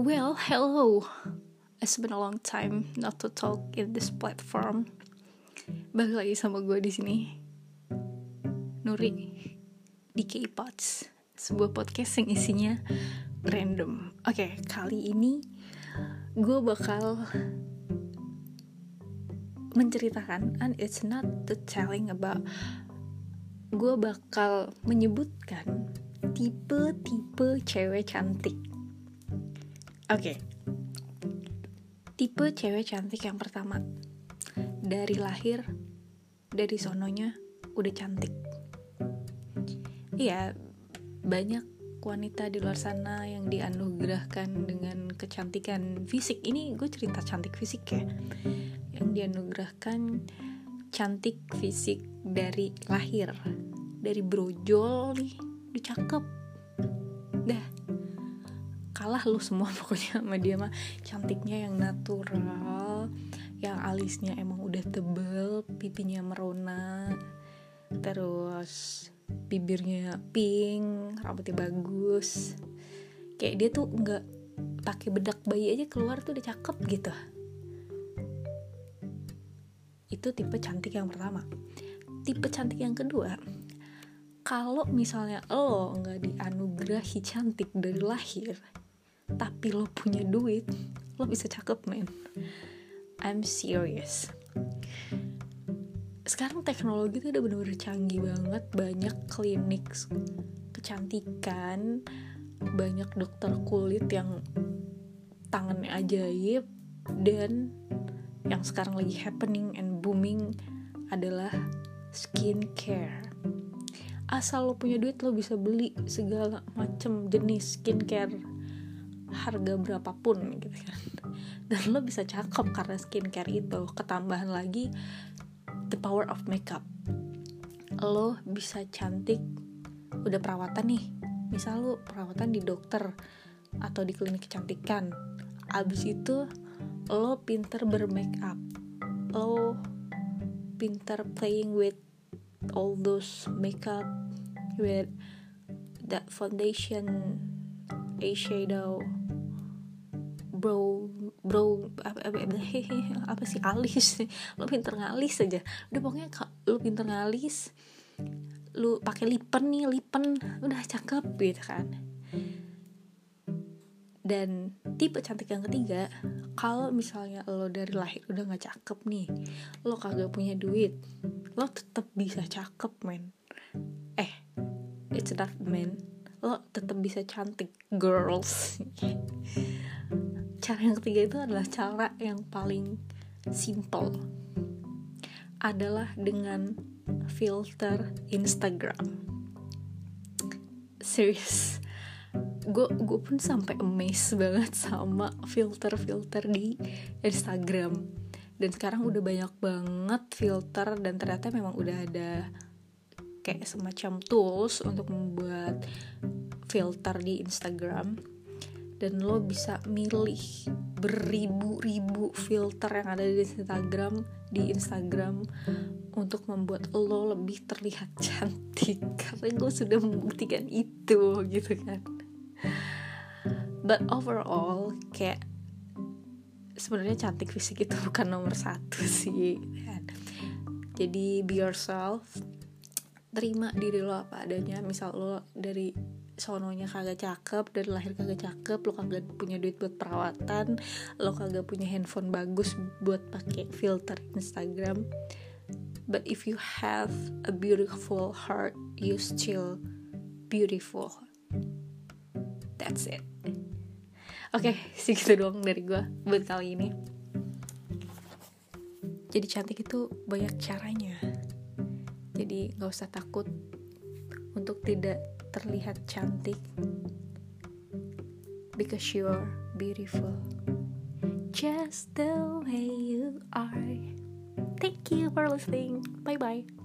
Well, hello. It's been a long time not to talk in this platform. Balik lagi sama gue di sini. Nuri di K-Pods, sebuah podcast yang isinya random. Oke, kali ini gue bakal menceritakan and it's not the telling about gue bakal menyebutkan tipe-tipe cewek cantik. Oke. Tipe cewek cantik yang pertama. Dari lahir dari sononya udah cantik. Iya, banyak wanita di luar sana yang dianugerahkan dengan kecantikan fisik. Ini gue cerita cantik fisik ya. Yang dianugerahkan cantik fisik dari lahir. Dari brojol nih, udah cakep. Kalah lu semua pokoknya sama dia mah. Cantiknya yang natural yang alisnya emang udah tebel pipinya merona terus bibirnya pink rambutnya bagus. Kayak dia tuh nggak pakai bedak bayi aja keluar tuh udah cakep gitu. Itu tipe cantik yang pertama. Tipe cantik yang kedua kalau misalnya lo nggak dianugerahi cantik dari lahir tapi lo punya duit lo bisa cakep men. I'm serious. Sekarang teknologi tuh udah bener-bener canggih banget. Banyak klinik kecantikan banyak dokter kulit yang tangannya ajaib dan yang sekarang lagi happening and booming adalah skincare. Asal lo punya duit lo bisa beli segala macem jenis skincare harga berapapun gitu kan. Dan lo bisa cakep karena skincare itu. Ketambahan lagi the power of makeup. Lo bisa cantik udah perawatan nih. Misal lo perawatan di dokter atau di klinik kecantikan. Abis itu lo pinter bermakeup. Lo pinter playing with all those makeup with that foundation eyeshadow bro bro apa apa, apa, sih alis lo pinter ngalis aja. Udah pokoknya lo pinter ngalis lu pakai lipen nih lipen. Udah cakep gitu kan. Dan tipe cantik yang ketiga kalau misalnya lo dari lahir udah nggak cakep nih lo kagak punya duit lo tetap bisa cakep men. Eh it's not men. Lo tetap bisa cantik girls cara yang ketiga itu adalah cara yang paling simple. Adalah dengan filter Instagram. Serius. Gue gue pun sampai amazed banget sama filter-filter di Instagram. Dan sekarang udah banyak banget filter dan ternyata memang udah ada kayak semacam tools untuk membuat filter di Instagram dan lo bisa milih beribu-ribu filter yang ada di Instagram di Instagram untuk membuat lo lebih terlihat cantik. Karena gue sudah membuktikan itu gitu kan. But overall kayak sebenarnya cantik fisik itu bukan nomor satu sih kan. Jadi be yourself. Terima diri lo apa adanya. Misal lo dari sononya kagak cakep dari lahir kagak cakep lo kagak punya duit buat perawatan lo kagak punya handphone bagus buat pakai filter Instagram. But if you have a beautiful heart you still beautiful. That's it. Oke okay, segitu doang dari gue buat kali ini. Jadi cantik itu banyak caranya. Jadi nggak usah takut untuk tidak terlihat cantik. Because you're beautiful. Just the way you are. Thank you for listening. Bye bye